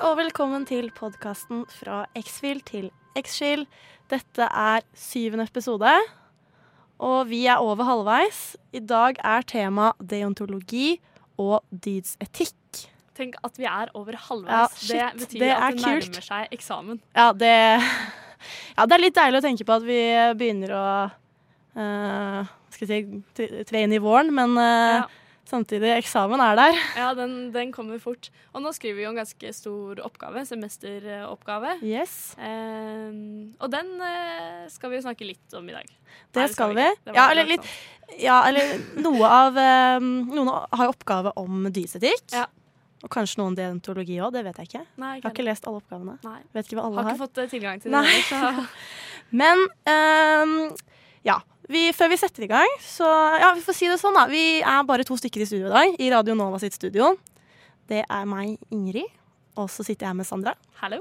og velkommen til podkasten Fra X-Fil til X-Skill. Dette er syvende episode, og vi er over halvveis. I dag er tema deontologi og dydsetikk. Tenk at vi er over Ja, halvveis. shit, det betyr det at det kult. nærmer seg eksamen. Ja, det Ja, det er litt deilig å tenke på at vi begynner å uh, Skal jeg si tre inn i våren, men uh, Ja. Samtidig, eksamen er der. Ja, den, den kommer fort. Og nå skriver vi jo en ganske stor oppgave, semesteroppgave. Yes, Eh, og den eh, skal vi jo snakke litt om i dag. det Nei, skal vi. ikke. Det Ja, eller litt. Ja, eller noe av eh, Noen har oppgave om dysetikk. Ja. Og kanskje noen deontologi òg, det vet jeg ikke. Nei, Jeg har ikke lest alle oppgavene. Nei. Vet ikke hva alle Har har. ikke fått eh, tilgang til Nei. det. heller, Men ehm, ja. Vi, før vi setter i gang, så ja, vi får si det sånn, da. Vi er bare to stykker i studio i dag, i Radio Nova sitt studio. Det er meg, Ingrid, og så sitter jeg med Sandra. Hallo.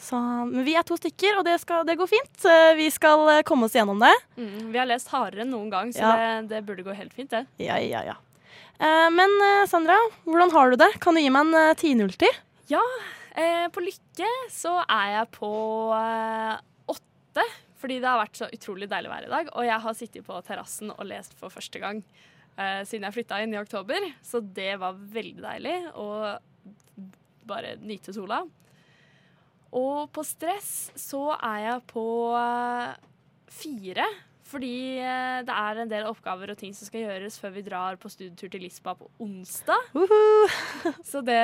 Så, men vi er to stykker, og det, skal, det går fint. Eh, Vi skal eh, komme oss gjennom det. Mm, vi har lest hardere enn noen gang, så Ja. det, det burde gå helt fint, det. Ja, ja, ja. Eh, men eh, Sandra, hvordan har du det? Kan du gi meg en uh, 10-0-tid? Eh, på Lykke så er jeg på eh, åtte, fordi det har vært så utrolig deilig vær i dag. Og jeg har sittet på terrassen og lest for første gang uh, siden jeg flytta inn i oktober. Så det var veldig deilig å bare nyte sola. Og på stress så er jeg på uh, fire. Fordi eh, det er en del oppgaver og ting som skal gjøres før vi drar på studietur til Lisba på onsdag. Uhu. Så det,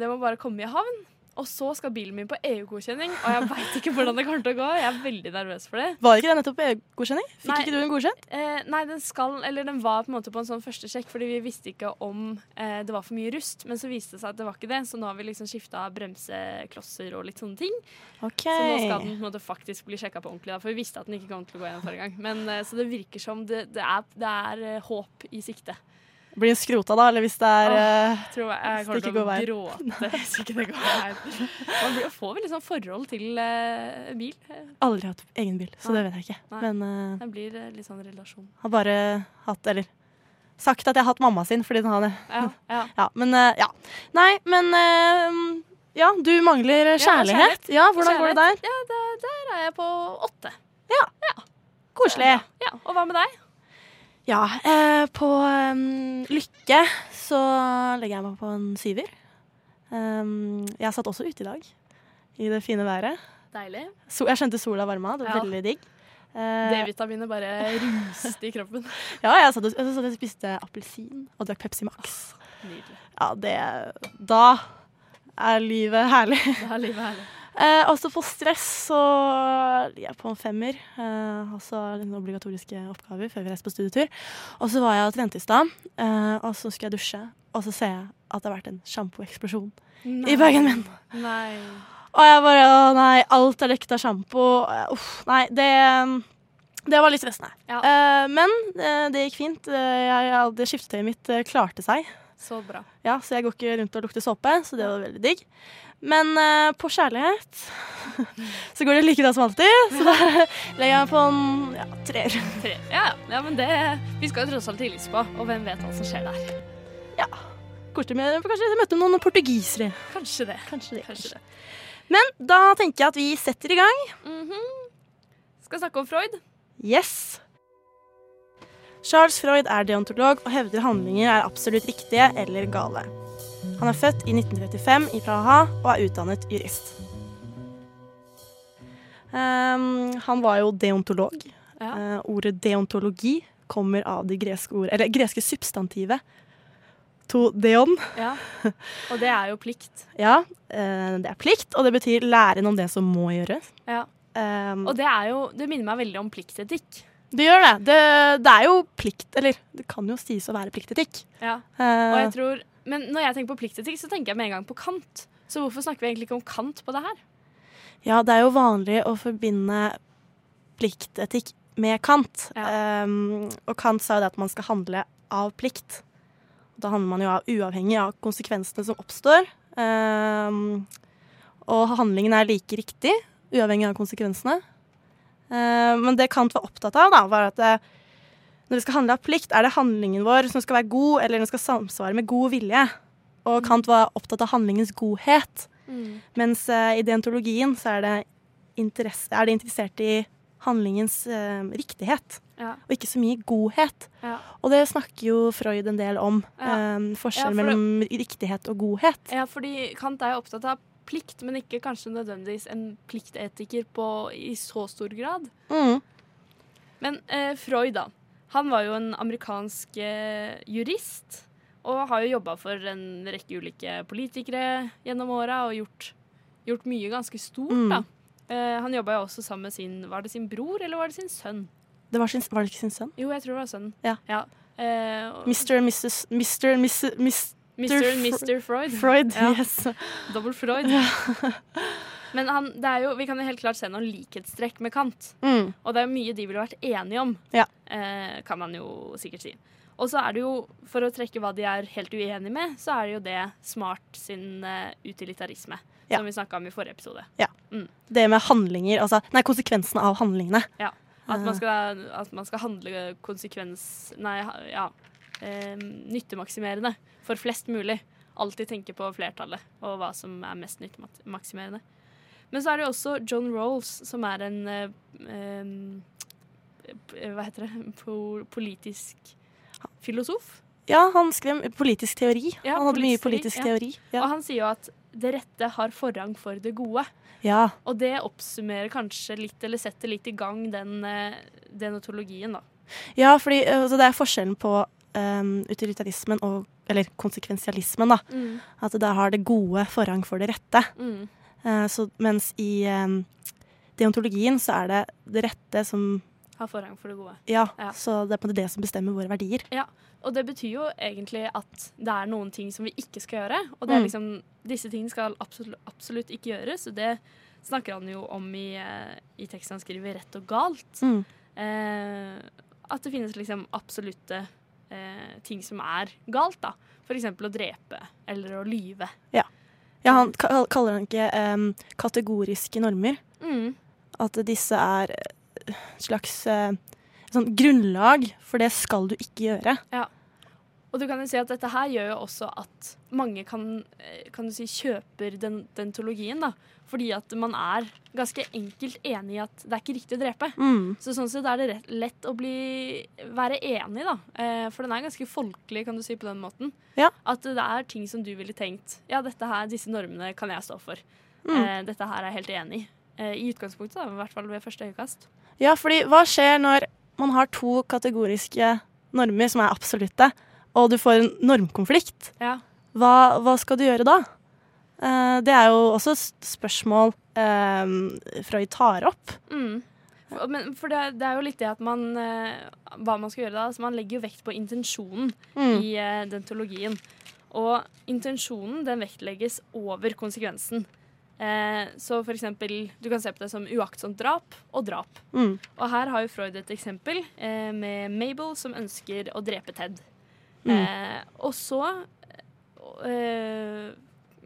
det må bare komme i havn. Og så skal bilen min på EU-godkjenning, og jeg veit ikke hvordan det kommer til å gå. Jeg er veldig nervøs for det. Var ikke den nettopp EU-godkjenning? Fikk Nei. ikke du den godkjent? Eh, nei, den skal, eller den var på en måte på en sånn første sjekk, fordi vi visste ikke om eh, det var for mye rust. Men så viste det seg at det var ikke det, så nå har vi liksom skifta bremseklosser og litt sånne ting. Okay. Så nå skal den på en måte faktisk bli sjekka på ordentlig, da, for vi visste at den ikke kom til å gå igjen forrige gang. Men eh, Så det virker som det, det er, det er eh, håp i sikte. Blir den skrota da, eller hvis det er eh, Tror jeg, jeg det kommer til å gråte hvis ikke det går veien. Man blir, får vel sånn forhold til uh, bil. Aldri hatt egen bil, så Nei. det vet jeg ikke. Nei. Men uh, Det blir litt sånn relasjon. har bare hatt Eller sagt at jeg har hatt mamma sin fordi den har det. Ja, ja. Ja, men uh, ja. Nei, men Ja, du mangler kjærlighet. Ja, hvordan går det der? Ja, der, der er jeg på åtte. Ja. Koselig. Ja, Og hva med deg? Ja, eh, på um, Lykke så legger jeg meg på en syver. Um, jeg satt også ute i dag, i det fine været. Deilig. So jeg skjønte sola varma, det var Ja. veldig digg. Eh, D-vitaminet bare ruste i kroppen. ja, jeg satt jeg satt og spiste appelsin og drakk Pepsi Max. Nydelig. Ja, det Da er livet herlig. Da er livet herlig. Eh, også på stress så ligger jeg på en femmer. Eh, litt obligatoriske oppgaver før vi reiser på studietur. Og så var jeg og trente i stad, eh, og så skulle jeg dusje. Og så ser jeg at det har vært en sjampoeksplosjon i bagen min. Nei. Og jeg bare Å nei, alt er dekket av sjampo. Uff. Nei, det det var litt stressende. Ja. Uh, men uh, det gikk fint. Uh, jeg, jeg, det skiftetøyet mitt klarte seg. Så bra. Ja, Så jeg går ikke rundt og lukter såpe, så det var veldig digg. Men uh, på kjærlighet så går det like bra som alltid. Så da legger jeg meg på en ja, treer. Tre. Ja, ja. ja, men det Vi skal jo tross alt hilse på, og hvem vet hva som skjer der? Med Kanskje vi møter noen portugisere. Kanskje det. Kanskje det. Kanskje det. Men da tenker jeg at vi setter i gang. Mhm. Skal snakke om Freud. Yes. Charles Freud er deontolog og hevder handlinger er absolutt riktige eller gale. Han er født i 1935 i Praha og er utdannet jurist. Um, han var jo deontolog. Ja. Uh, ordet deontologi kommer av det greske ordet, eller greske substantivet to deon. ja. Og det er jo plikt. Ja, uh, det er plikt, og det betyr læren om det som må gjøres. Ja. Um, Og det er jo Det minner meg veldig om pliktetikk. Det gjør det. det. Det er jo plikt, eller det kan jo sies å være pliktetikk. Ja. Eh, Og jeg tror Men når jeg tenker på pliktetikk, så tenker jeg med en gang på Kant. Så hvorfor snakker vi egentlig ikke om Kant på det her? Ja, det er jo vanlig å forbinde pliktetikk med Kant. Ja. Um, og Kant sa jo det at man skal handle av plikt. Da handler man jo av uavhengig av konsekvensene som oppstår. Um, og handlingen er like riktig, uavhengig av konsekvensene. Um, men det Kant var opptatt av, da, var at når vi skal handle av plikt, er det handlingen vår som skal være god, eller den skal samsvare med god vilje. Og Kant var opptatt av handlingens godhet, Mm. Mens eh, i deontologien så er det, er det interessert i handlingens eh, riktighet, Ja. og ikke så mye godhet. Ja. Og det snakker jo Freud en del om. Ja. Eh, forskjell for det- mellom riktighet og godhet. ja, fordi Kant er jo opptatt av plikt, men ikke kanskje nødvendigvis en pliktetiker på, i så stor grad. Mm. Men eh, Freud, da. Han var jo en amerikansk eh, jurist. Og har jo jobba for en rekke ulike politikere gjennom åra og gjort, gjort mye ganske stort, Mm. da. Eh, han jobba jo også sammen med sin Var det sin bror, eller var det sin sønn? Det var, sin, var det ikke sin sønn? Jo, jeg tror det var sønnen. Ja. Eh, og- Mr. and Mrs. Mr. Mrs. Mr. and Mr. Freud. Freud. Ja. Yes. Dobbel Freud. Men han, det er jo, vi kan jo helt klart se noen likhetstrekk med Kant. Mm. Og det er jo mye de ville vært enige om, Ja. eh, kan man jo sikkert si. Og så er det jo, for å trekke hva de er helt uenige med, så er det jo det Smart sin uh, utilitarisme, Ja. som vi snakka om i forrige episode. Det med handlinger, altså Nei, konsekvensene av handlingene. Ja. At man Eh. skal, at man skal handle konsekvens... Nei, ja. Eh, nyttemaksimerende for flest mulig. Alltid tenke på flertallet og hva som er mest nyttemaksimerende. Men så er det jo også John Rolls, som er en eh, eh, Hva heter det? Po politisk filosof. Ja, han skrev politisk teori. Ja, han hadde mye politisk politisk teori, teori. Og Ja. han sier jo at det rette har forrang for det gode. ja. Og det oppsummerer kanskje litt, eller setter litt i gang den den otologien, da. ja fordi altså, det er forskjellen på um, utilitarismen og Eller konsekvensialismen, da. At da har det gode forrang for det rette. Mm. Uh, så, mens i um, deontologien så er det det rette som Har forrang for det gode. Ja, Ja. så det er på en måte det som bestemmer våre verdier. Ja, Og det betyr jo egentlig at det er noen ting som vi ikke skal gjøre. Og det er Mm. liksom, disse tingene skal absolutt, absolutt ikke gjøres. Og det snakker han jo om i, eh, i teksten han skriver 'Rett og galt'. Mm. Eh, at det finnes liksom absolutte eh, ting som er galt, da. Eksempel å drepe eller å lyve. Ja, han kaller han ikke um, kategoriske normer. Mm. At disse er et slags uh, sånn grunnlag for det skal du ikke gjøre. Og du kan jo si at dette her gjør jo også at mange kan, eh, kan du si, kjøper den, dentologien, da. Fordi at man er ganske enkelt enig i at det er ikke riktig å drepe. Mm. Så sånn sett er det rett, lett å bli, være enig, da. Eh, for den er ganske folkelig, kan du si, på den måten. Ja. At det er ting som du ville tenkt Ja, dette her, disse normene kan jeg stå for. Mm. Eh, dette her er jeg helt enig i. Eh, I utgangspunktet, da, i hvert fall ved første øyekast. Ja, fordi hva skjer når man har to kategoriske normer som er absolutte, og du får en normkonflikt? Ja. Hva, hva skal du gjøre da? Eh, det er jo også et spørsmål eh, Freud tar opp. Mm. For, men, for det, det er jo litt det at man eh, Hva man skal gjøre da. Altså man legger jo vekt på intensjonen Mm. i eh, dentologien. Og intensjonen den vektlegges over konsekvensen. Eh, så for eksempel, du kan se på det som uaktsomt drap og drap. Mm. Og her har jo Freud et eksempel eh, med Mabel som ønsker å drepe Ted. Mm. Eh, og så eh,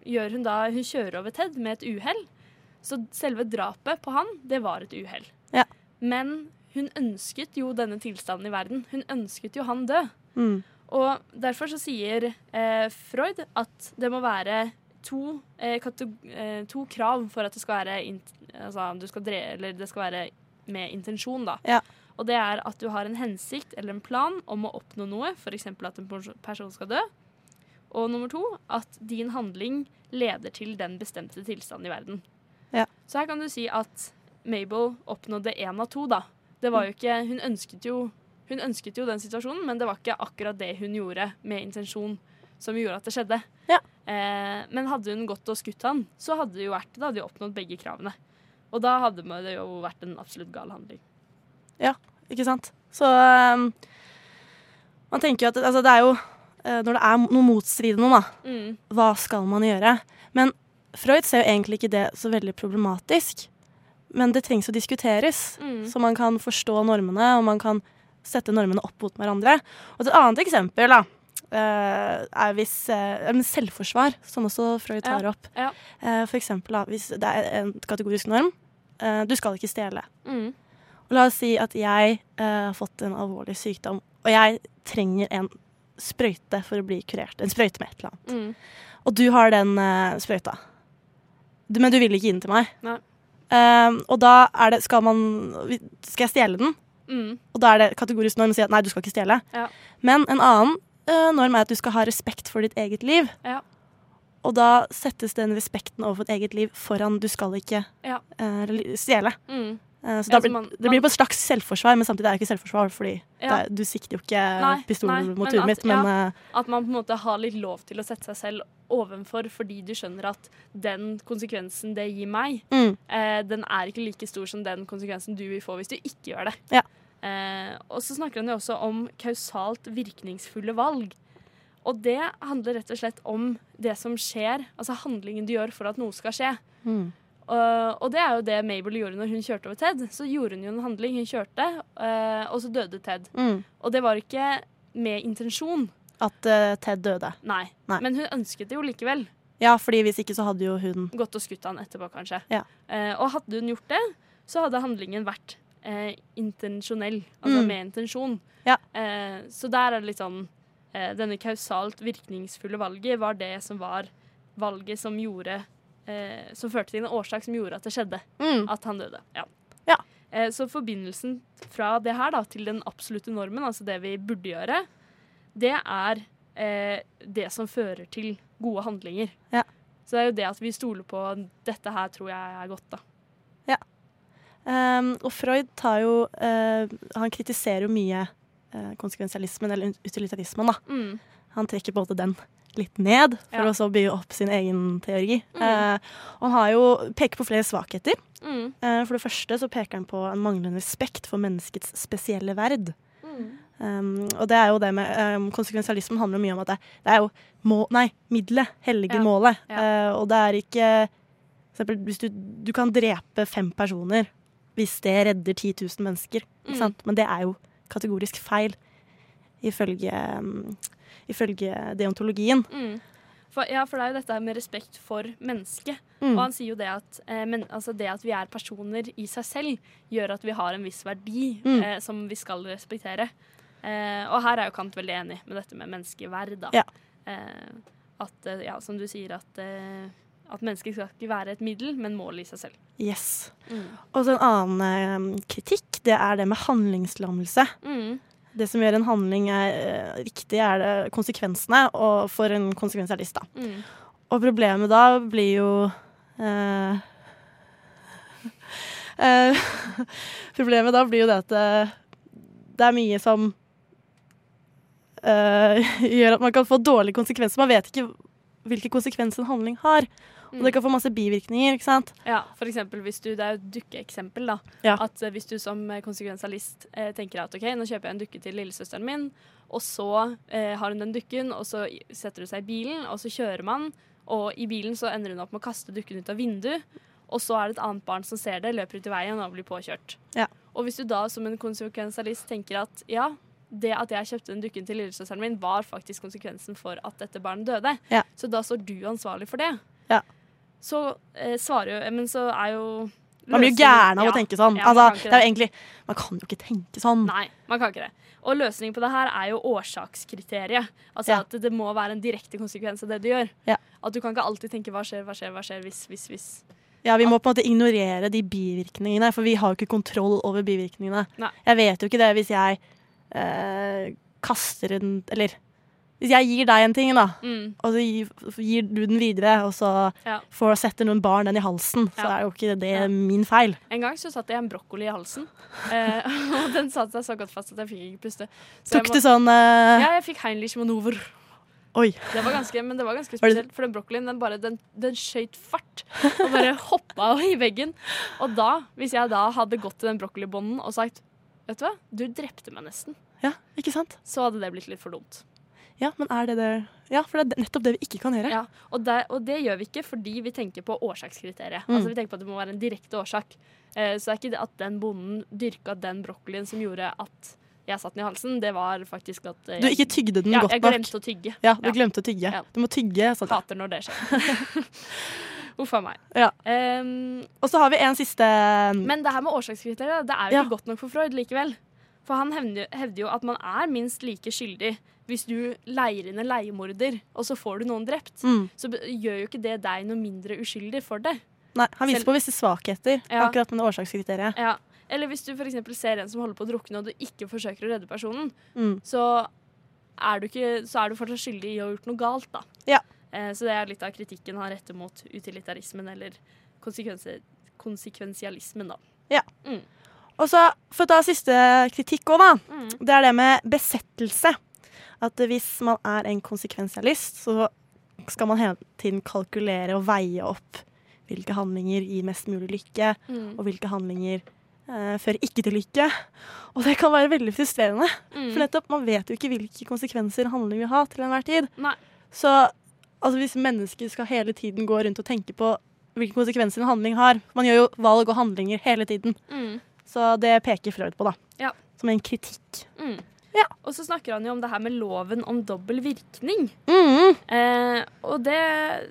gjør hun da Hun kjører over Ted med et uhell. Så selve drapet på han, det var et uhell. Ja. Men hun ønsket jo denne tilstanden i verden. Hun ønsket jo han død. Mm. Og derfor så sier eh, Freud at det må være to, eh, eh, to krav for at det skal være altså, du skal eller det skal være med intensjon, da. Ja. Og det er at du har en hensikt eller en plan om å oppnå noe, f.eks. at en person skal dø. Og nummer to, at din handling leder til den bestemte tilstanden i verden. Ja. Så her kan du si at Mabel oppnådde én av to, da. Det var jo ikke Hun ønsket jo hun ønsket jo den situasjonen, men det var ikke akkurat det hun gjorde med intensjon som gjorde at det skjedde. Ja. Eh, men hadde hun gått og skutt han, så hadde det jo vært, da hadde de oppnådd begge kravene. Og da hadde det jo vært en absolutt gal handling. Ikke sant? Så um, man tenker jo at altså, det er jo eh, Når det er noe motstridende, da, Mm. hva skal man gjøre? Men Freud ser jo egentlig ikke det så veldig problematisk. Men det trengs å diskuteres, Mm. så man kan forstå normene, og man kan sette normene opp mot hverandre. Og et annet eksempel da, eh, er hvis eh, selvforsvar, som også Freud tar opp. ja. Ja. for eksempel da, hvis det er en kategorisk norm. du skal ikke stjele. Mm. La oss si at jeg eh, har fått en alvorlig sykdom, og jeg trenger en sprøyte for å bli kurert. En sprøyte med et eller annet. Mm. Og du har den eh, sprøyta. du, men du vil ikke gi den til meg. Um, og da er det Skal man Skal jeg stjele den? Mm. Og da er det kategorisk norm å si at nei, du skal ikke stjele. Ja. Men en annen uh, norm er at du skal ha respekt for ditt eget liv. Ja. Og da settes den respekten overfor ditt eget liv foran du skal ikke Ja. uh, stjele. Mm. Eh, så Ja, da så blir, man- det blir på et slags selvforsvar, men samtidig er det ikke selvforsvar, fordi Ja. er, du sikter jo ikke Nei, pistolen nei, mot huet mitt, men ja, At man på en måte har litt lov til å sette seg selv ovenfor fordi du skjønner at den konsekvensen det gir meg, mm, eh, den er ikke like stor som den konsekvensen du vil få hvis du ikke gjør det. Ja. Eh, og så snakker han jo også om kausalt virkningsfulle valg. Og det handler rett og slett om det som skjer, altså handlingen du gjør for at noe skal skje. mm, Uh, og det er jo det Mabel gjorde når hun kjørte over Ted. Så gjorde hun jo en handling. Hun kjørte, uh, og så døde Ted. mm, Og det var ikke med intensjon, at uh, Ted døde. nei. Nei. Men hun ønsket det jo likevel. Ja, fordi hvis ikke så hadde jo hun Gått og skutt han etterpå, kanskje. Ja. Og hadde hun gjort det, så hadde handlingen vært intensjonell. Altså Mm. med intensjon. Ja. Så der er det litt sånn Denne kausalt virkningsfulle valget var det som var valget som gjorde uh, Som førte til en årsak som gjorde at det skjedde. mm, At han døde. Ja. Ja. Eh, så forbindelsen fra det her da, til den absolutte normen, altså det vi burde gjøre, det er eh, det som fører til gode handlinger. Ja. Så det er jo det at vi stoler på dette her, tror jeg er godt, da. Um, og Freud tar jo uh, Han kritiserer jo mye uh, konsekvensialismen, eller utilitarismen, da. Mm. Han trekker både den litt ned, for Ja. å så bygge opp sin egen teori. Mm. Eh, og han har jo peker på flere svakheter. Mm. Eh, for det første så peker han på en manglende respekt for menneskets spesielle verd. Mm. Um, og det er jo det med um, Konsekvensialismen handler mye om at det, det er jo må, nei, middelet helliger Ja. målet. Ja. Eh, og det er ikke for eksempel, hvis du, du kan drepe fem personer hvis det redder 10 000 mennesker. Mm. sant? Men det er jo kategorisk feil ifølge, um, ifølge deontologien. Mm. For, ja, for det er jo dette med respekt for mennesket. Mm. Og han sier jo det at, eh, men, altså det at vi er personer i seg selv, gjør at vi har en viss verdi Mm. eh, som vi skal respektere. Eh, og her er jo Kant veldig enig med dette med menneskeverd. Da. Ja. Eh, at, eh, ja, som du sier, at, eh, at mennesket skal ikke være et middel, men mål i seg selv. Yes. Og så en annen kritikk, det er det med handlingslammelse. Mm. Det som gjør en handling er, eh, riktig, er det konsekvensene og for en konsekvens er da. Mm. Og problemet da blir jo eh, eh, Problemet da blir jo det at det, det er mye som eh, gjør at man kan få dårlige konsekvenser. Man vet ikke hvilke konsekvenser en handling har. Og det kan få masse bivirkninger. ikke sant? Ja, for eksempel hvis du, Det er jo et dukkeeksempel. da. Ja. At eh, Hvis du som eh, konsekvensalist eh, tenker at ok, nå kjøper jeg en dukke til lillesøsteren min, og så eh, har hun den dukken, og så setter hun seg i bilen, og så kjører man, og i bilen så ender hun opp med å kaste dukken ut av vinduet, og så er det et annet barn som ser det, løper ut i veien og blir påkjørt. Ja. Og hvis du da som en konsekvensalist tenker at ja, det at jeg kjøpte den dukken til lillesøsteren min, var faktisk konsekvensen for at dette barnet døde, Ja. så da står du ansvarlig for det. Ja. Så eh, svarer jo Men så er jo Man blir jo gæren av Ja. å tenke sånn. Ja, altså, kan er jo egentlig, Man kan jo ikke tenke sånn. Nei, man kan ikke det. Og løsningen på det her er jo årsakskriteriet. Altså Ja. at det må være en direkte konsekvens av det du gjør. Ja. At du kan ikke alltid tenke hva skjer, hva skjer, hva skjer, hvis, hvis, hvis. Ja, Vi må på en måte ignorere de bivirkningene, for vi har jo ikke kontroll over bivirkningene. Nei. Jeg vet jo ikke det hvis jeg eh, kaster en Eller hvis jeg gir deg en ting, da, Mm, og så gir, gir du den videre, og så ja. får setter noen barn den i halsen, så Ja. er jo ikke det Ja. min feil. En gang så satte jeg en brokkoli i halsen, eh, og den satte seg så godt fast at jeg fikk ikke puste. Så Tok må- du sånn eh, Ja, jeg fikk Heinrich Manover. Oi. Det var ganske, men det var ganske spesielt, for den brokkolien den bare, den, den skjøt fart og bare hoppa i veggen. Og da, hvis jeg da hadde gått til den brokkolibånden og sagt Vet du hva, du drepte meg nesten, Ja, ikke sant? så hadde det blitt litt for dumt. Ja, men er det det Ja, for det er nettopp det vi ikke kan gjøre. Ja, og, det, og det gjør vi ikke fordi vi tenker på årsakskriteriet. Mm. Altså Vi tenker på at det må være en direkte årsak. Eh, så det er ikke det at den bonden dyrka den brokkolien som gjorde at jeg satt den i halsen. Det var faktisk at jeg, Du ikke tygde den ja, godt jeg nok. glemte å tygge. Ja, du Ja. glemte å tygge. Ja. Du må tygge. Sånn. Hater når det skjer. Uff a meg. Ja. Um, Og så har vi en siste men det her med årsakskriteriet, det er jo Ja. ikke godt nok for Freud likevel. For han hevder, hevder jo at man er minst like skyldig hvis du leier inn en leiemorder, og så får du noen drept. mm, Så gjør jo ikke det deg noe mindre uskyldig for det. Nei, han viser Selv- på visse svakheter, Ja. akkurat med det årsakskriteriet. Ja. Eller hvis du f.eks. ser en som holder på å drukne, og du ikke forsøker å redde personen, Mm. så er du, ikke, så er du fortsatt skyldig i å ha gjort noe galt, da. Ja. Eh, så det er litt av kritikken han retter mot utilitarismen, eller konsekvensialismen, da. Og så, for å ta siste kritikk òg, da. Mm. Det er det med besettelse. At hvis man er en konsekvensialist, så skal man hele tiden kalkulere og veie opp hvilke handlinger gir mest mulig lykke, Mm. og hvilke handlinger eh, fører ikke til lykke. Og det kan være veldig frustrerende. Mm. For nettopp, man vet jo ikke hvilke konsekvenser en handling vil ha til enhver tid. Nei. Så altså, hvis mennesker skal hele tiden gå rundt og tenke på hvilke konsekvenser en handling har Man gjør jo valg og handlinger hele tiden. Mm. Så det peker Freud på, da. Ja. Som en kritikk. Mm. Ja. Og så snakker han jo om det her med loven om dobbel virkning. Mm. Eh, og det,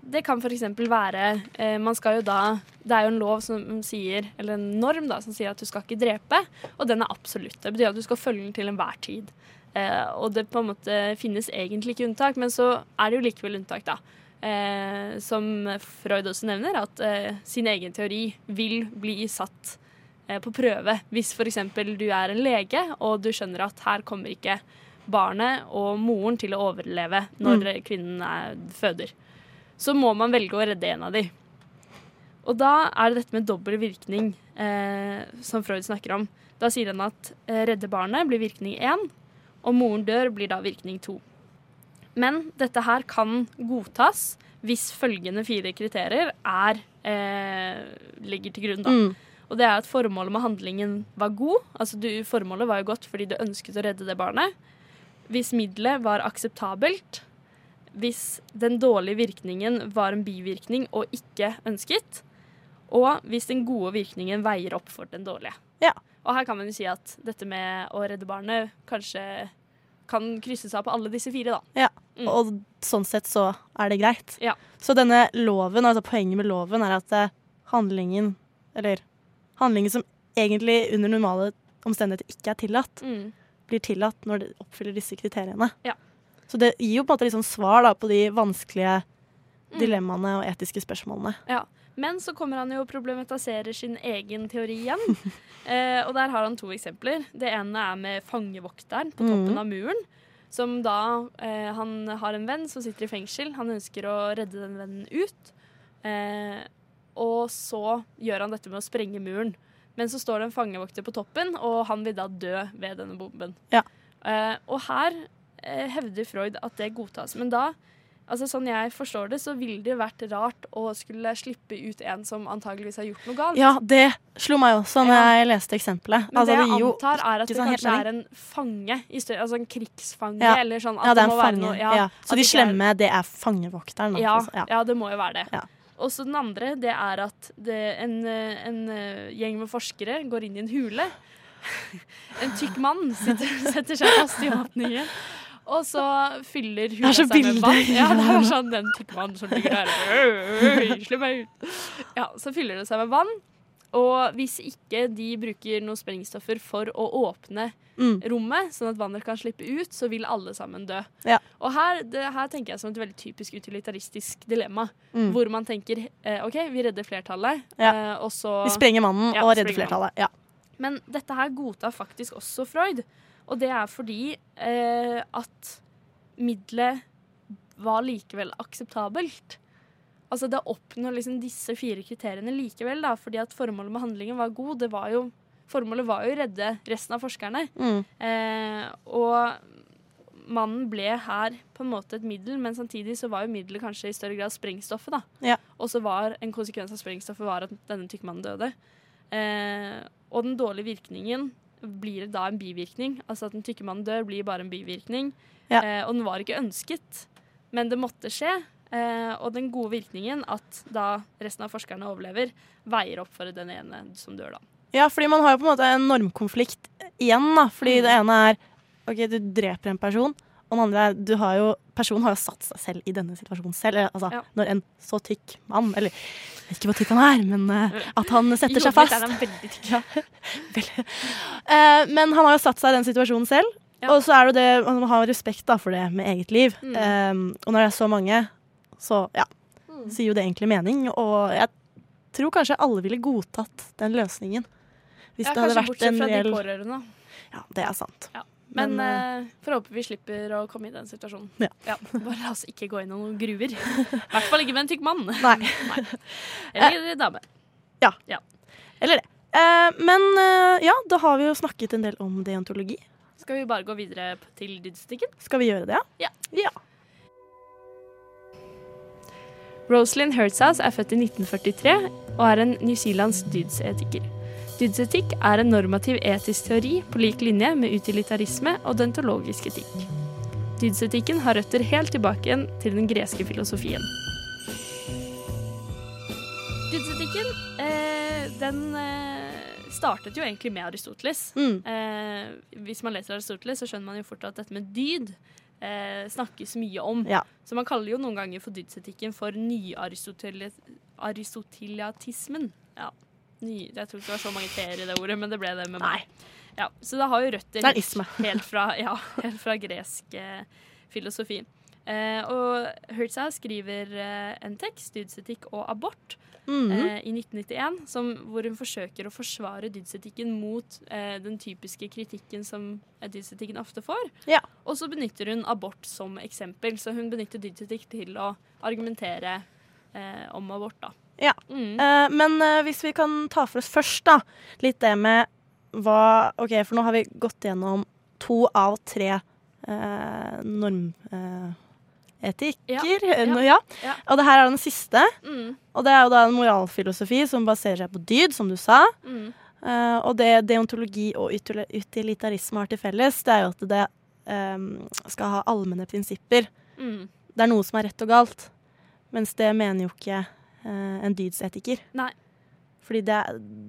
det kan f.eks. være eh, Man skal jo da Det er jo en lov som sier Eller en norm da som sier at du skal ikke drepe, og den er absolutt. Det betyr at du skal følge den til enhver tid. Eh, og det på en måte finnes egentlig ikke unntak, men så er det jo likevel unntak, da. Eh, som Freud også nevner, at eh, sin egen teori vil bli satt på prøve hvis f.eks. du er en lege og du skjønner at her kommer ikke barnet og moren til å overleve når Mm. kvinnen er, føder. Så må man velge å redde en av dem. Og da er det dette med dobbel virkning eh, som Freud snakker om. Da sier han at eh, redde barnet blir virkning én, og moren dør blir da virkning to. Men dette her kan godtas hvis følgende fire kriterier er, eh, ligger til grunn. da. Mm. Og det er at formålet med handlingen var god. Altså du, formålet var jo godt fordi du ønsket å redde det barnet. Hvis middelet var akseptabelt. Hvis den dårlige virkningen var en bivirkning og ikke ønsket. Og hvis den gode virkningen veier opp for den dårlige. Ja. Og her kan man jo si at dette med å redde barnet kanskje kan krysse seg på alle disse fire, da. Mm. Og sånn sett så er det greit. Ja. Så denne loven, altså poenget med loven er at eh, handlingen, eller handlingen som egentlig under normale omstendigheter ikke er tillatt, Mm. blir tillatt når det oppfyller disse kriteriene. Ja. Så det gir jo på en måte liksom svar da, på de vanskelige Mm. dilemmaene og etiske spørsmålene. Ja. Men så kommer han jo og problematiserer sin egen teori igjen. eh, og der har han to eksempler. Det ene er med fangevokteren på toppen mm. av muren. Som da eh, Han har en venn som sitter i fengsel. Han ønsker å redde den vennen ut. Eh, og så gjør han dette med å sprenge muren. Men så står det en fangevokter på toppen, og han vil da dø ved denne bomben. Ja. Eh, og her eh, hevder Freud at det godtas. Men da Altså Sånn jeg forstår det, så ville det vært rart å skulle slippe ut en som antageligvis har gjort noe galt. Ja, det slo meg også når Ja. jeg leste eksempelet. Men Altså, det det jeg antar, er at det sånn kanskje er en fange, i større, altså en krigsfange, Ja. eller sånn. Ja, det er en fange. noe- ja. ja, Så de slemme, er- det er fangevokteren. Ja, altså. ja. ja, det må jo være det. Og så den andre, det er at det, en, en eh, gjeng med forskere går inn i en hule. en tykk mann sitter, setter seg fast i åpningen. Og så fyller hula seg med vann. Ja, det er sånn den tykke mannen som ligger der. Øy, øy, Slipp meg ut. Ja, så fyller det seg med vann. Og hvis ikke de bruker noen sprengstoffer for å åpne Mm. rommet, sånn at vannet kan slippe ut, så vil alle sammen dø. Ja. Og her, det, her tenker jeg som et veldig typisk utilitaristisk dilemma. Mm. Hvor man tenker eh, OK, vi redder flertallet, Ja. eh, og så Vi sprenger mannen Ja, og redder flertallet. Ja. Men dette her godtar faktisk også Freud. Og det er fordi eh, at middelet var likevel akseptabelt. Altså det oppnår liksom disse fire kriteriene likevel, da, fordi at formålet med handlingen var god. Det var jo, formålet var jo å redde resten av forskerne. Mm. Eh, og mannen ble her på en måte et middel, men samtidig så var jo middelet kanskje i større grad sprengstoffet. da. Ja. Og så var en konsekvens av sprengstoffet var at denne tykkemannen døde. Eh, og den dårlige virkningen blir da en bivirkning. Altså at den tykke mannen dør, blir bare en bivirkning. Ja. Eh, og den var ikke ønsket, men det måtte skje. Eh, og den gode virkningen, at da resten av forskerne overlever, veier opp for den ene som dør, da. ja, fordi man har jo på en måte en normkonflikt igjen, da. Fordi Mm. det ene er OK, du dreper en person. Og den andre er du har jo, personen har jo satt seg selv i denne situasjonen selv. Altså, Ja. Når en så tykk mann, eller jeg vet ikke hvor tykk han er, men uh, at han setter seg fast. Ja. Eh, men han har jo satt seg i den situasjonen selv. Ja. Og så er det det man har respekt da, for det med eget liv. Mm. Um, og når det er så mange, så ja, Mm. sier jo det egentlig mening. Og jeg tror kanskje alle ville godtatt den løsningen. Hvis Ja, det hadde vært en reell kanskje bortsett fra de pårørende. Ja, det er sant. Men, Men, uh, får håpe vi slipper å komme i den situasjonen. Ja. Bare la oss ikke gå inn i noen gruver. I hvert fall ikke med en tykk mann. Nei. Eller dame. Ja Eller det. Eh, men eh, ja, da har vi jo snakket en del om deontologi. Skal vi bare gå videre til dydstikken? Skal vi gjøre det, Ja. ja? Rosalyn Hertzhaus er født i 1943 og er en newzealandsk dydsetiker. Dydsetikk er en normativ etisk teori på lik linje med utilitarisme og dentologisk etikk. Dydsetikken har røtter helt tilbake igjen til den greske filosofien. Dydsetikken eh, den eh, startet jo egentlig med Aristoteles. Mm. Eh, hvis man leser Aristoteles, så skjønner man jo fort at dette med dyd eh, snakkes mye om. Ja. Så man kaller jo noen ganger for dydsetikken for nyaristoteliatismen. Ja. Ny, jeg tror ikke det var så mange t-er i det ordet, men det ble det med meg. Ja, så det har jo røtter er isme. helt fra, ja, helt fra gresk eh, filosofi. Eh, og Hertzau skriver eh, en tekst, 'Dydsetikk og abort', Mhm. eh, i 1991, som, hvor hun forsøker å forsvare dydsetikken mot eh, den typiske kritikken som dydsetikken ofte får. Ja. Og så benytter hun abort som eksempel, så hun benytter dydsetikk til å argumentere eh, om abort. da. Ja. Mm. Eh, men eh, hvis vi kan ta for oss først, da, litt det med hva OK, for nå har vi gått gjennom to av tre uh, normetikker. Ja, ja, ja. ja. Og det her er den siste. Mm. Og det er jo da en moralfilosofi som baserer seg på dyd, som du sa. Mm. Uh, og det deontologi og utilitarisme har til felles, det er jo at det um, skal ha allmenne prinsipper. Mm. Det er noe som er rett og galt. Mens det mener jo ikke uh, en dydsetiker. Nei. Fordi det,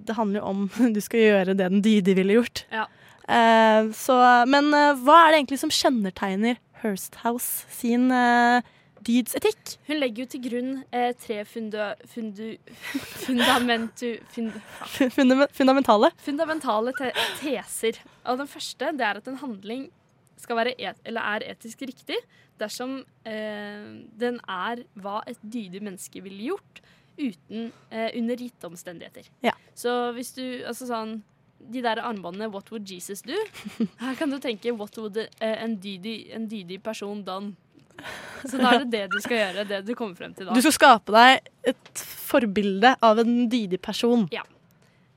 det handler jo om du skal gjøre det den dydige ville gjort. Ja. Uh, så, men hva er det egentlig som kjennetegner Hearsthouse sin eh, dydsetikk? Hun legger jo til grunn eh, tre funda, fundu, fundamentu, fund, Fundam- Fundamentale. fundamentale te teser. Og den første det er at en handling skal være et, eller er etisk riktig dersom eh, den er hva et dydig menneske ville gjort uten, eh, under gitte omstendigheter. Ja. Så hvis du altså sånn de der armbåndene 'What would Jesus do?' Her kan du tenke 'What would eh, en, dydig, en dydig person done?' Så da er det det du skal gjøre, det du kommer frem til da. Du skal skape deg et forbilde av en dydig person.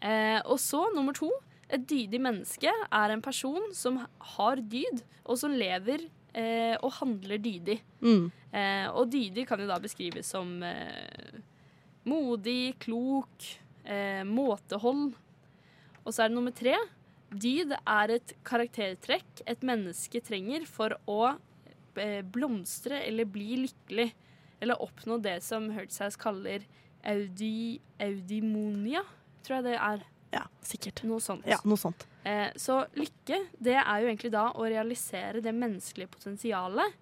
Eh, og så nummer to. Et dydig menneske er en person som har dyd, og som lever eh, og handler dydig. Mm. Eh, og dydig kan jo da beskrives som eh, modig, klok, eh, måtehold. Og så er det nummer tre. Dyd er et karaktertrekk et menneske trenger for å eh, blomstre eller bli lykkelig. Eller oppnå det som Hertzhaus kaller audi, audimonia, tror jeg det er. Ja, sikkert. Noe sånt. Ja, noe sånt. Eh, så lykke, det er jo egentlig da å realisere det menneskelige potensialet.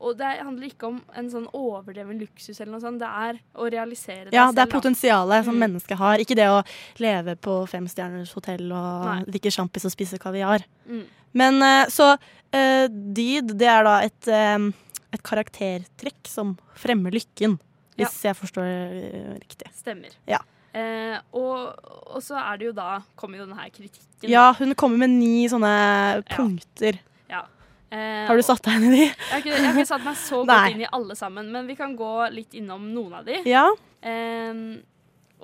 Og det handler ikke om en sånn overdreven luksus eller noe sånt. Det er å realisere det Ja, det er potensialet da. som Mm. mennesket har. Ikke det å leve på femstjerners hotell og Nei. drikke sjampis og spise kaviar. Mm. Men eh, så uh, dyd, det er da et, uh, et karaktertrekk som fremmer lykken. Hvis jeg forstår riktig. Stemmer. Ja. Eh, og, og så er det jo da kommer jo denne her kritikken. Ja, hun kommer med ni sånne punkter. Ja. Eh, Har du satt deg inn i de? Jeg har, ikke, jeg har ikke satt meg så godt inn i alle sammen, men vi kan gå litt innom noen av de. Ja. Eh,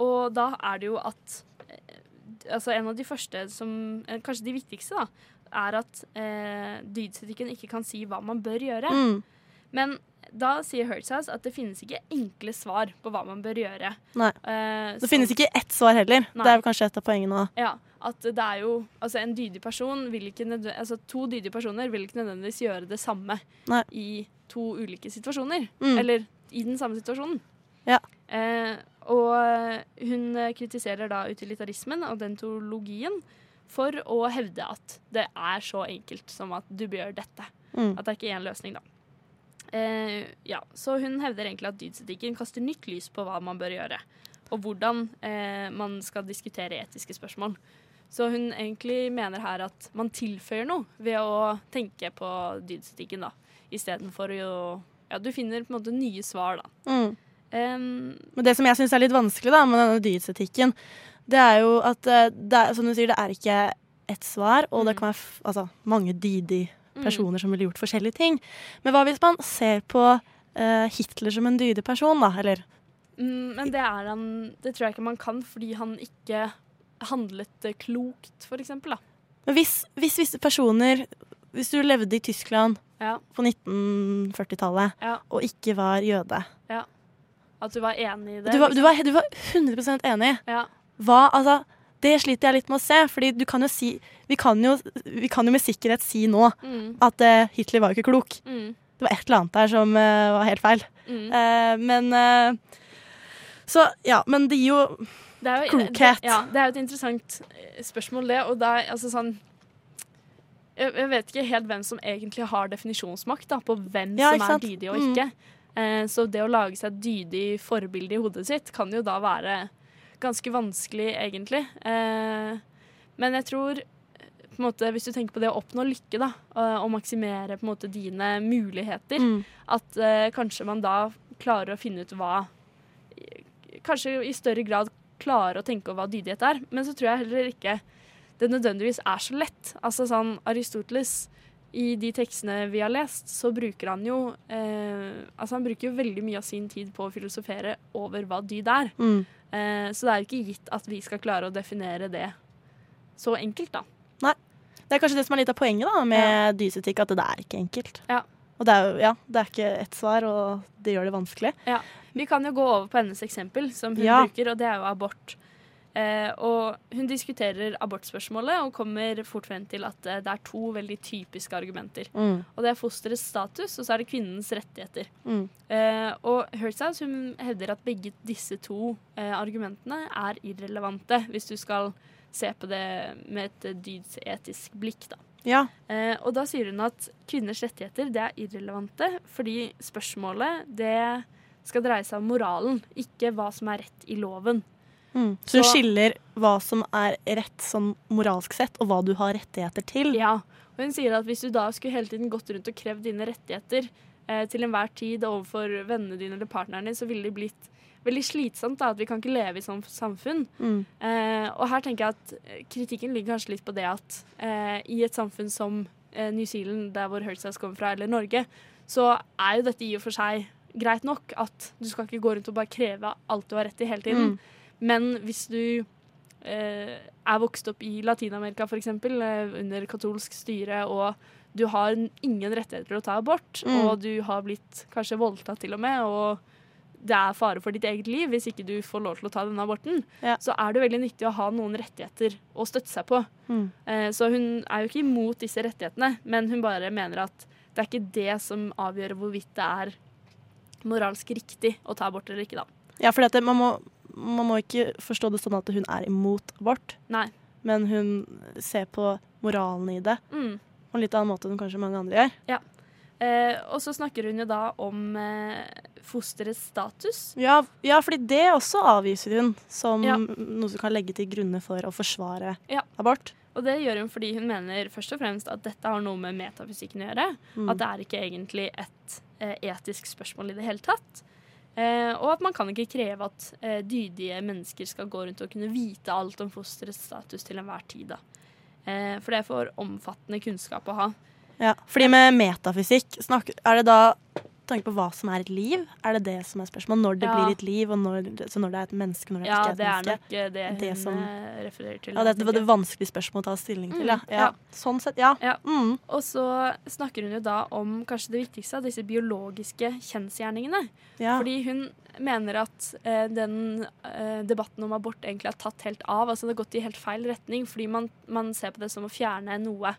og da er det jo at eh, Altså en av de første som eh, Kanskje de viktigste, da. Er at eh, dydsetikken ikke kan si hva man bør gjøre. Mm. Men da sier Hertzhaus at det finnes ikke enkle svar på hva man bør gjøre. Nei. Uh, Det så- finnes ikke ett svar heller. Nei. Det er kanskje et av poengene. Ja, at det er jo Altså, en dydig person vil ikke Altså, to dydige personer vil ikke nødvendigvis gjøre det samme Nei. i to ulike situasjoner. Mm. Eller i den samme situasjonen. Ja. Uh, og hun kritiserer da utilitarismen og dentologien for å hevde at det er så enkelt som at du bør gjøre dette. Mm. At det er ikke én løsning, da. Eh, ja, så hun hevder egentlig at dydsetikken kaster nytt lys på hva man bør gjøre. Og hvordan eh, man skal diskutere etiske spørsmål. Så hun egentlig mener her at man tilføyer noe ved å tenke på dydsetikken, da. Istedenfor å Ja, du finner på en måte nye svar, da. Mm. Um, Men det som jeg syns er litt vanskelig da, med denne dydsetikken, det er jo at eh, det er, som du sier, det er ikke ett svar, og det Mm. kan være altså, mange dydige personer som ville gjort forskjellige ting. Men hva hvis man ser på uh, Hitler som en dydig person, da? Eller mm, men det er han Det tror jeg ikke man kan, fordi han ikke handlet eh, klokt, for eksempel. Da. Men hvis, hvis visse personer Hvis du levde i Tyskland Ja, på 1940-tallet ja. og ikke var jøde ja. At du var enig i det. Du var, liksom. du var, du var 100 enig. Ja. Hva, altså, det sliter jeg litt med å se. Fordi du kan jo si Vi kan jo, vi kan jo med sikkerhet si nå Mm, at uh, Hitler var jo ikke klok. mm, Det var et eller annet der som uh, var helt feil. mm. Uh, men Så ja, men det gir jo Det jo, Klokhet. Det, ja, det er jo et interessant spørsmål, det. Og det er altså sånn jeg, jeg vet ikke helt hvem som egentlig har definisjonsmakt da, på hvem Ja, som er dydig og Mm. ikke. Eh, så det å lage seg et dydig forbilde i hodet sitt kan jo da være ganske vanskelig, egentlig. Eh, men jeg tror eh, på en måte, Hvis du tenker på det å oppnå lykke da, og, og maksimere på en måte dine muligheter, mm, at eh, kanskje man da klarer å finne ut hva Kanskje i større grad klarer å tenke over hva dydighet er. Men så tror jeg heller ikke det nødvendigvis er så lett. Altså sånn Aristoteles i de tekstene vi har lest, så bruker han jo eh, Altså han bruker jo veldig mye av sin tid på å filosofere over hva dyd er. mm. Eh, så det er jo ikke gitt at vi skal klare å definere det så enkelt, da. Nei. Det er kanskje det som er litt av poenget da med dysetikk, at det er ikke enkelt. Ja. Og det er jo ja, det er ikke ett svar, og det gjør det vanskelig. Ja. Vi kan jo gå over på hennes eksempel, som hun Ja. bruker, og det er jo abort. Eh, og hun diskuterer abortspørsmålet og kommer fort frem til at eh, det er to veldig typiske argumenter. Mm, Og det er fosterets status, og så er det kvinnens rettigheter. mm, Eh, og Hertzhaus hun hevder at begge disse to argumentene er irrelevante, hvis du skal se på det med et dydsetisk blikk, da. ja. Eh, og da sier hun at kvinners rettigheter det er irrelevante, fordi spørsmålet det skal dreie seg om moralen, ikke hva som er rett i loven. Mm. Så Så- skiller hva som er rett sånn moralsk sett, og hva du har rettigheter til. Ja, og hun sier at hvis du da skulle hele tiden gått rundt og krevd dine rettigheter eh, til enhver tid overfor vennene dine eller partneren din, så ville det blitt veldig slitsomt da, at vi kan ikke leve i sånn samfunn. Mm, Eh, og her tenker jeg at eh, kritikken ligger kanskje litt på det at eh, i et samfunn som eh, New Zealand, der hvor Hertzhaus kommer fra, eller Norge, så er jo dette i og for seg greit nok at du skal ikke gå rundt og bare kreve alt du har rett i hele tiden. mm, Men hvis du eh, er vokst opp i Latin-Amerika f.eks., eh, under katolsk styre, og du har ingen rettigheter til å ta abort, Mm. og du har blitt kanskje voldtatt til og med, og det er fare for ditt eget liv hvis ikke du får lov til å ta denne aborten, Ja. så er det veldig nyttig å ha noen rettigheter å støtte seg på. mm. Eh, så hun er jo ikke imot disse rettighetene, men hun bare mener at det er ikke det som avgjør hvorvidt det er moralsk riktig å ta abort eller ikke, da. Ja, for dette, man, må, man må ikke forstå det sånn at hun er imot abort, Nei. men hun ser på moralen i det Mm. på en litt annen måte enn kanskje mange andre gjør. Eh, og så snakker hun jo da om eh, fosterets status. Ja, ja, fordi det også avviser hun som Ja. noe som kan legge til grunne for å forsvare Ja. abort. Og det gjør hun fordi hun mener først og fremst at dette har noe med metafysikken å gjøre. Mm. At det er ikke egentlig et eh, etisk spørsmål i det hele tatt. Eh, og at man kan ikke kreve at eh, dydige mennesker skal gå rundt og kunne vite alt om fosterets status til enhver tid. Da. Eh, for det er for omfattende kunnskap å ha. Ja, fordi med metafysikk, er det da tanke på hva som er et liv? Er det det som er spørsmålet? Når det Ja. blir et liv, og når, så når det er et menneske, når det Ja, ikke er et det er nok det, det hun som- eh, refererer til. Ja, det, det var det vanskelige spørsmålet å ta stilling til, ja. Mm, ja. ja. Sånn sett, ja. Ja. Mm. Og så snakker hun jo da om kanskje det viktigste av disse biologiske kjensgjerningene. ja. Fordi hun mener at eh, den eh, debatten om abort egentlig har tatt helt av. Altså det har gått i helt feil retning, fordi man, man ser på det som å fjerne noe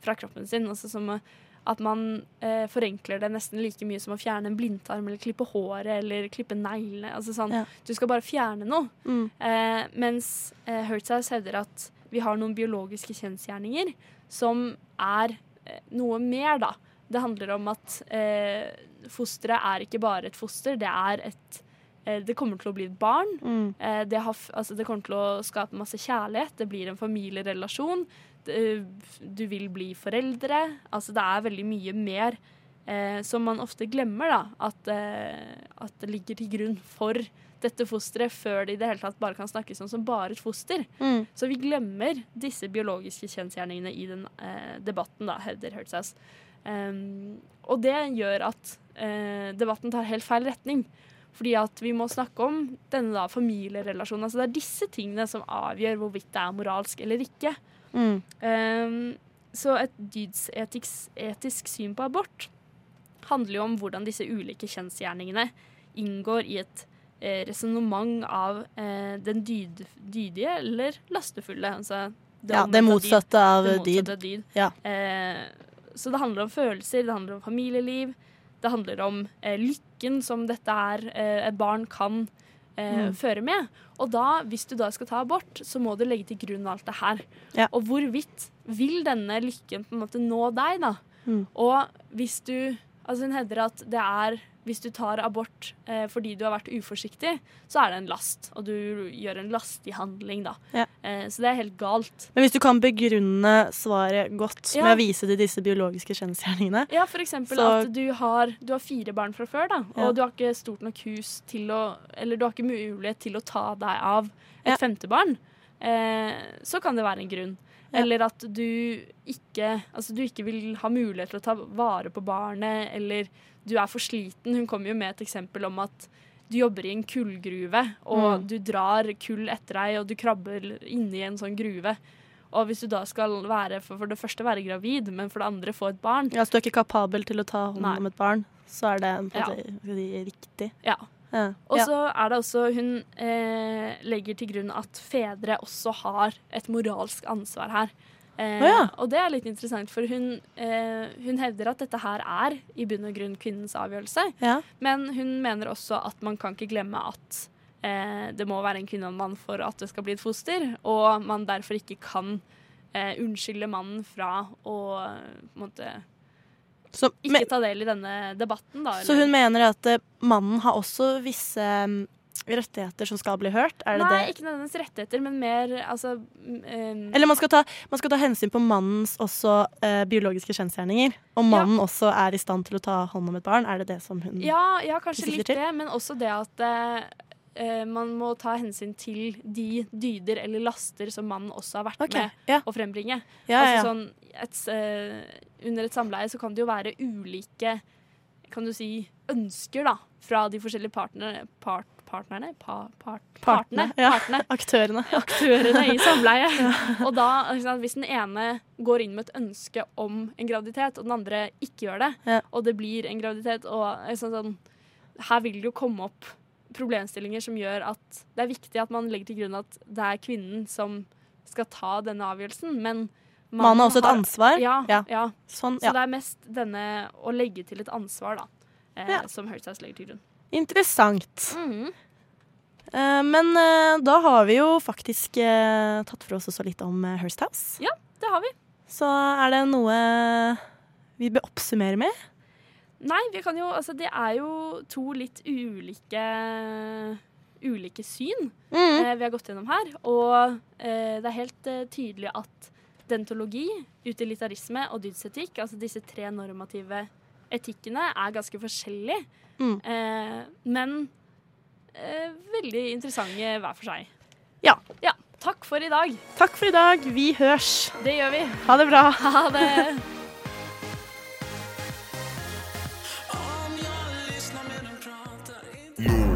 fra kroppen sin. Altså som å- at man eh, forenkler det nesten like mye som å fjerne en blindtarm eller klippe håret eller klippe neglene. Altså sånn, Ja. Du skal bare fjerne noe. Mm. Eh, mens eh, Hertzhaus hevder at vi har noen biologiske kjensgjerninger som er eh, noe mer, da. Det handler om at eh, fosteret er ikke bare et foster, det er et Det kommer til å bli et barn. Mm. Eh, det, har, altså, det kommer til å skape masse kjærlighet. Det blir en familierelasjon. Du vil bli foreldre. Altså, det er veldig mye mer eh, som man ofte glemmer, da, at, eh, at det ligger til grunn for dette fosteret før det i det hele tatt bare kan snakkes om som bare et foster. Mm. Så vi glemmer disse biologiske kjensgjerningene i den eh, debatten, da, hevder Hertzhaus. Um, og det gjør at eh, debatten tar helt feil retning. Fordi at vi må snakke om denne da familierelasjonen. Altså det er disse tingene som avgjør hvorvidt det er moralsk eller ikke. Mm. Um, så et dydsetisk syn på abort handler jo om hvordan disse ulike kjønnsgjerningene inngår i et eh, resonnement av eh, den dyd, dydige eller lastefulle. Altså Ja, det motsatte av det dyd. motsatte av dyd. Ja. Eh, så det handler om følelser, det handler om familieliv, det handler om eh, lykken som dette er eh, et barn kan eh, Mm. føre med. Og da, hvis du da skal ta abort, så må du legge til grunn alt det her. Ja. Og hvorvidt vil denne lykken på en måte nå deg, da? Mm. Og hvis du Altså hun hevder at det er hvis du tar abort eh, fordi du har vært uforsiktig, så er det en last. Og du gjør en lastig handling, da. Ja. Eh, så det er helt galt. Men hvis du kan begrunne svaret godt Ja. med å vise til disse biologiske kjensgjerningene Ja, eksempel Så- at du har, du har fire barn fra før, da, og Ja. du har ikke stort nok hus til å Eller du har ikke mulighet til å ta deg av et femte barn, eh, så kan det være en grunn. Ja. Eller at du ikke, altså du ikke vil ha mulighet til å ta vare på barnet, eller du er for sliten. Hun kommer jo med et eksempel om at du jobber i en kullgruve, og Mm. du drar kull etter deg, og du krabber inni en sånn gruve. Og hvis du da skal være, for, for det første være gravid, men for det andre få et barn, ja, Så du er ikke kapabel til å ta hånd om et barn, så er det på en Ja. måte, si, riktig. ja. Ja. Og så er det også Hun eh, legger til grunn at fedre også har et moralsk ansvar her. Eh, ja. Og det er litt interessant, for hun, eh, hun hevder at dette her er i bunn og grunn kvinnens avgjørelse. Men hun mener også at man kan ikke glemme at eh, det må være en kvinne og en mann for at det skal bli et foster, og man derfor ikke kan eh, unnskylde mannen fra å på en måte, Så, ikke men, ta del i denne debatten. Da, så hun mener at eh, mannen har også visse mm, rettigheter som skal bli hørt? Er det Nei, det? ikke nødvendigvis rettigheter, men mer altså um, Eller man skal, ta, man skal ta hensyn på mannens også uh, biologiske kjensgjerninger. Om Ja. mannen også er i stand til å ta hånd om et barn. Er det det som hun ja, ja, kanskje litt til? det, men også det at eh, eh, man må ta hensyn til de dyder eller laster som mannen også har vært okay. med ja. å frembringe. Ja, Altså sånn, et, eh, under et samleie så kan det jo være ulike kan du si, ønsker da, fra de forskjellige partnerne, part, partnerne, pa, part, Partene, partene, ja. partene, Aktørene. aktørene i samleie. Og da, sant, hvis den ene går inn med et ønske om en graviditet, og den andre ikke gjør det, Ja. og det blir en graviditet, og sånn, sånn, her vil det jo komme opp problemstillinger som gjør at det er viktig at man legger til grunn at det er kvinnen som skal ta denne avgjørelsen, men Mannen har også et ansvar. Ja, Ja. ja. Sånn, Så det er mest denne å legge til et ansvar, da, eh, Ja. som Hertzhaus legger til grunn. Interessant. Mhm. Eh, men eh, da har vi jo faktisk eh, tatt for oss også litt om Hearst House. Det har vi. Så er det noe vi bør oppsummere med? Nei, vi kan jo Altså, det er jo to litt ulike ulike syn Mm. eh, vi har gått gjennom her. Og eh, det er helt eh, tydelig at dentologi, utilitarisme og dydsetikk, altså disse tre normative etikkene, er ganske forskjellige. Mm. Eh, men eh, veldig interessante hver for seg. Ja. ja. Takk for i dag. Takk for i dag. Vi hørs. Det gjør vi. Ha det bra. Ha det. Nå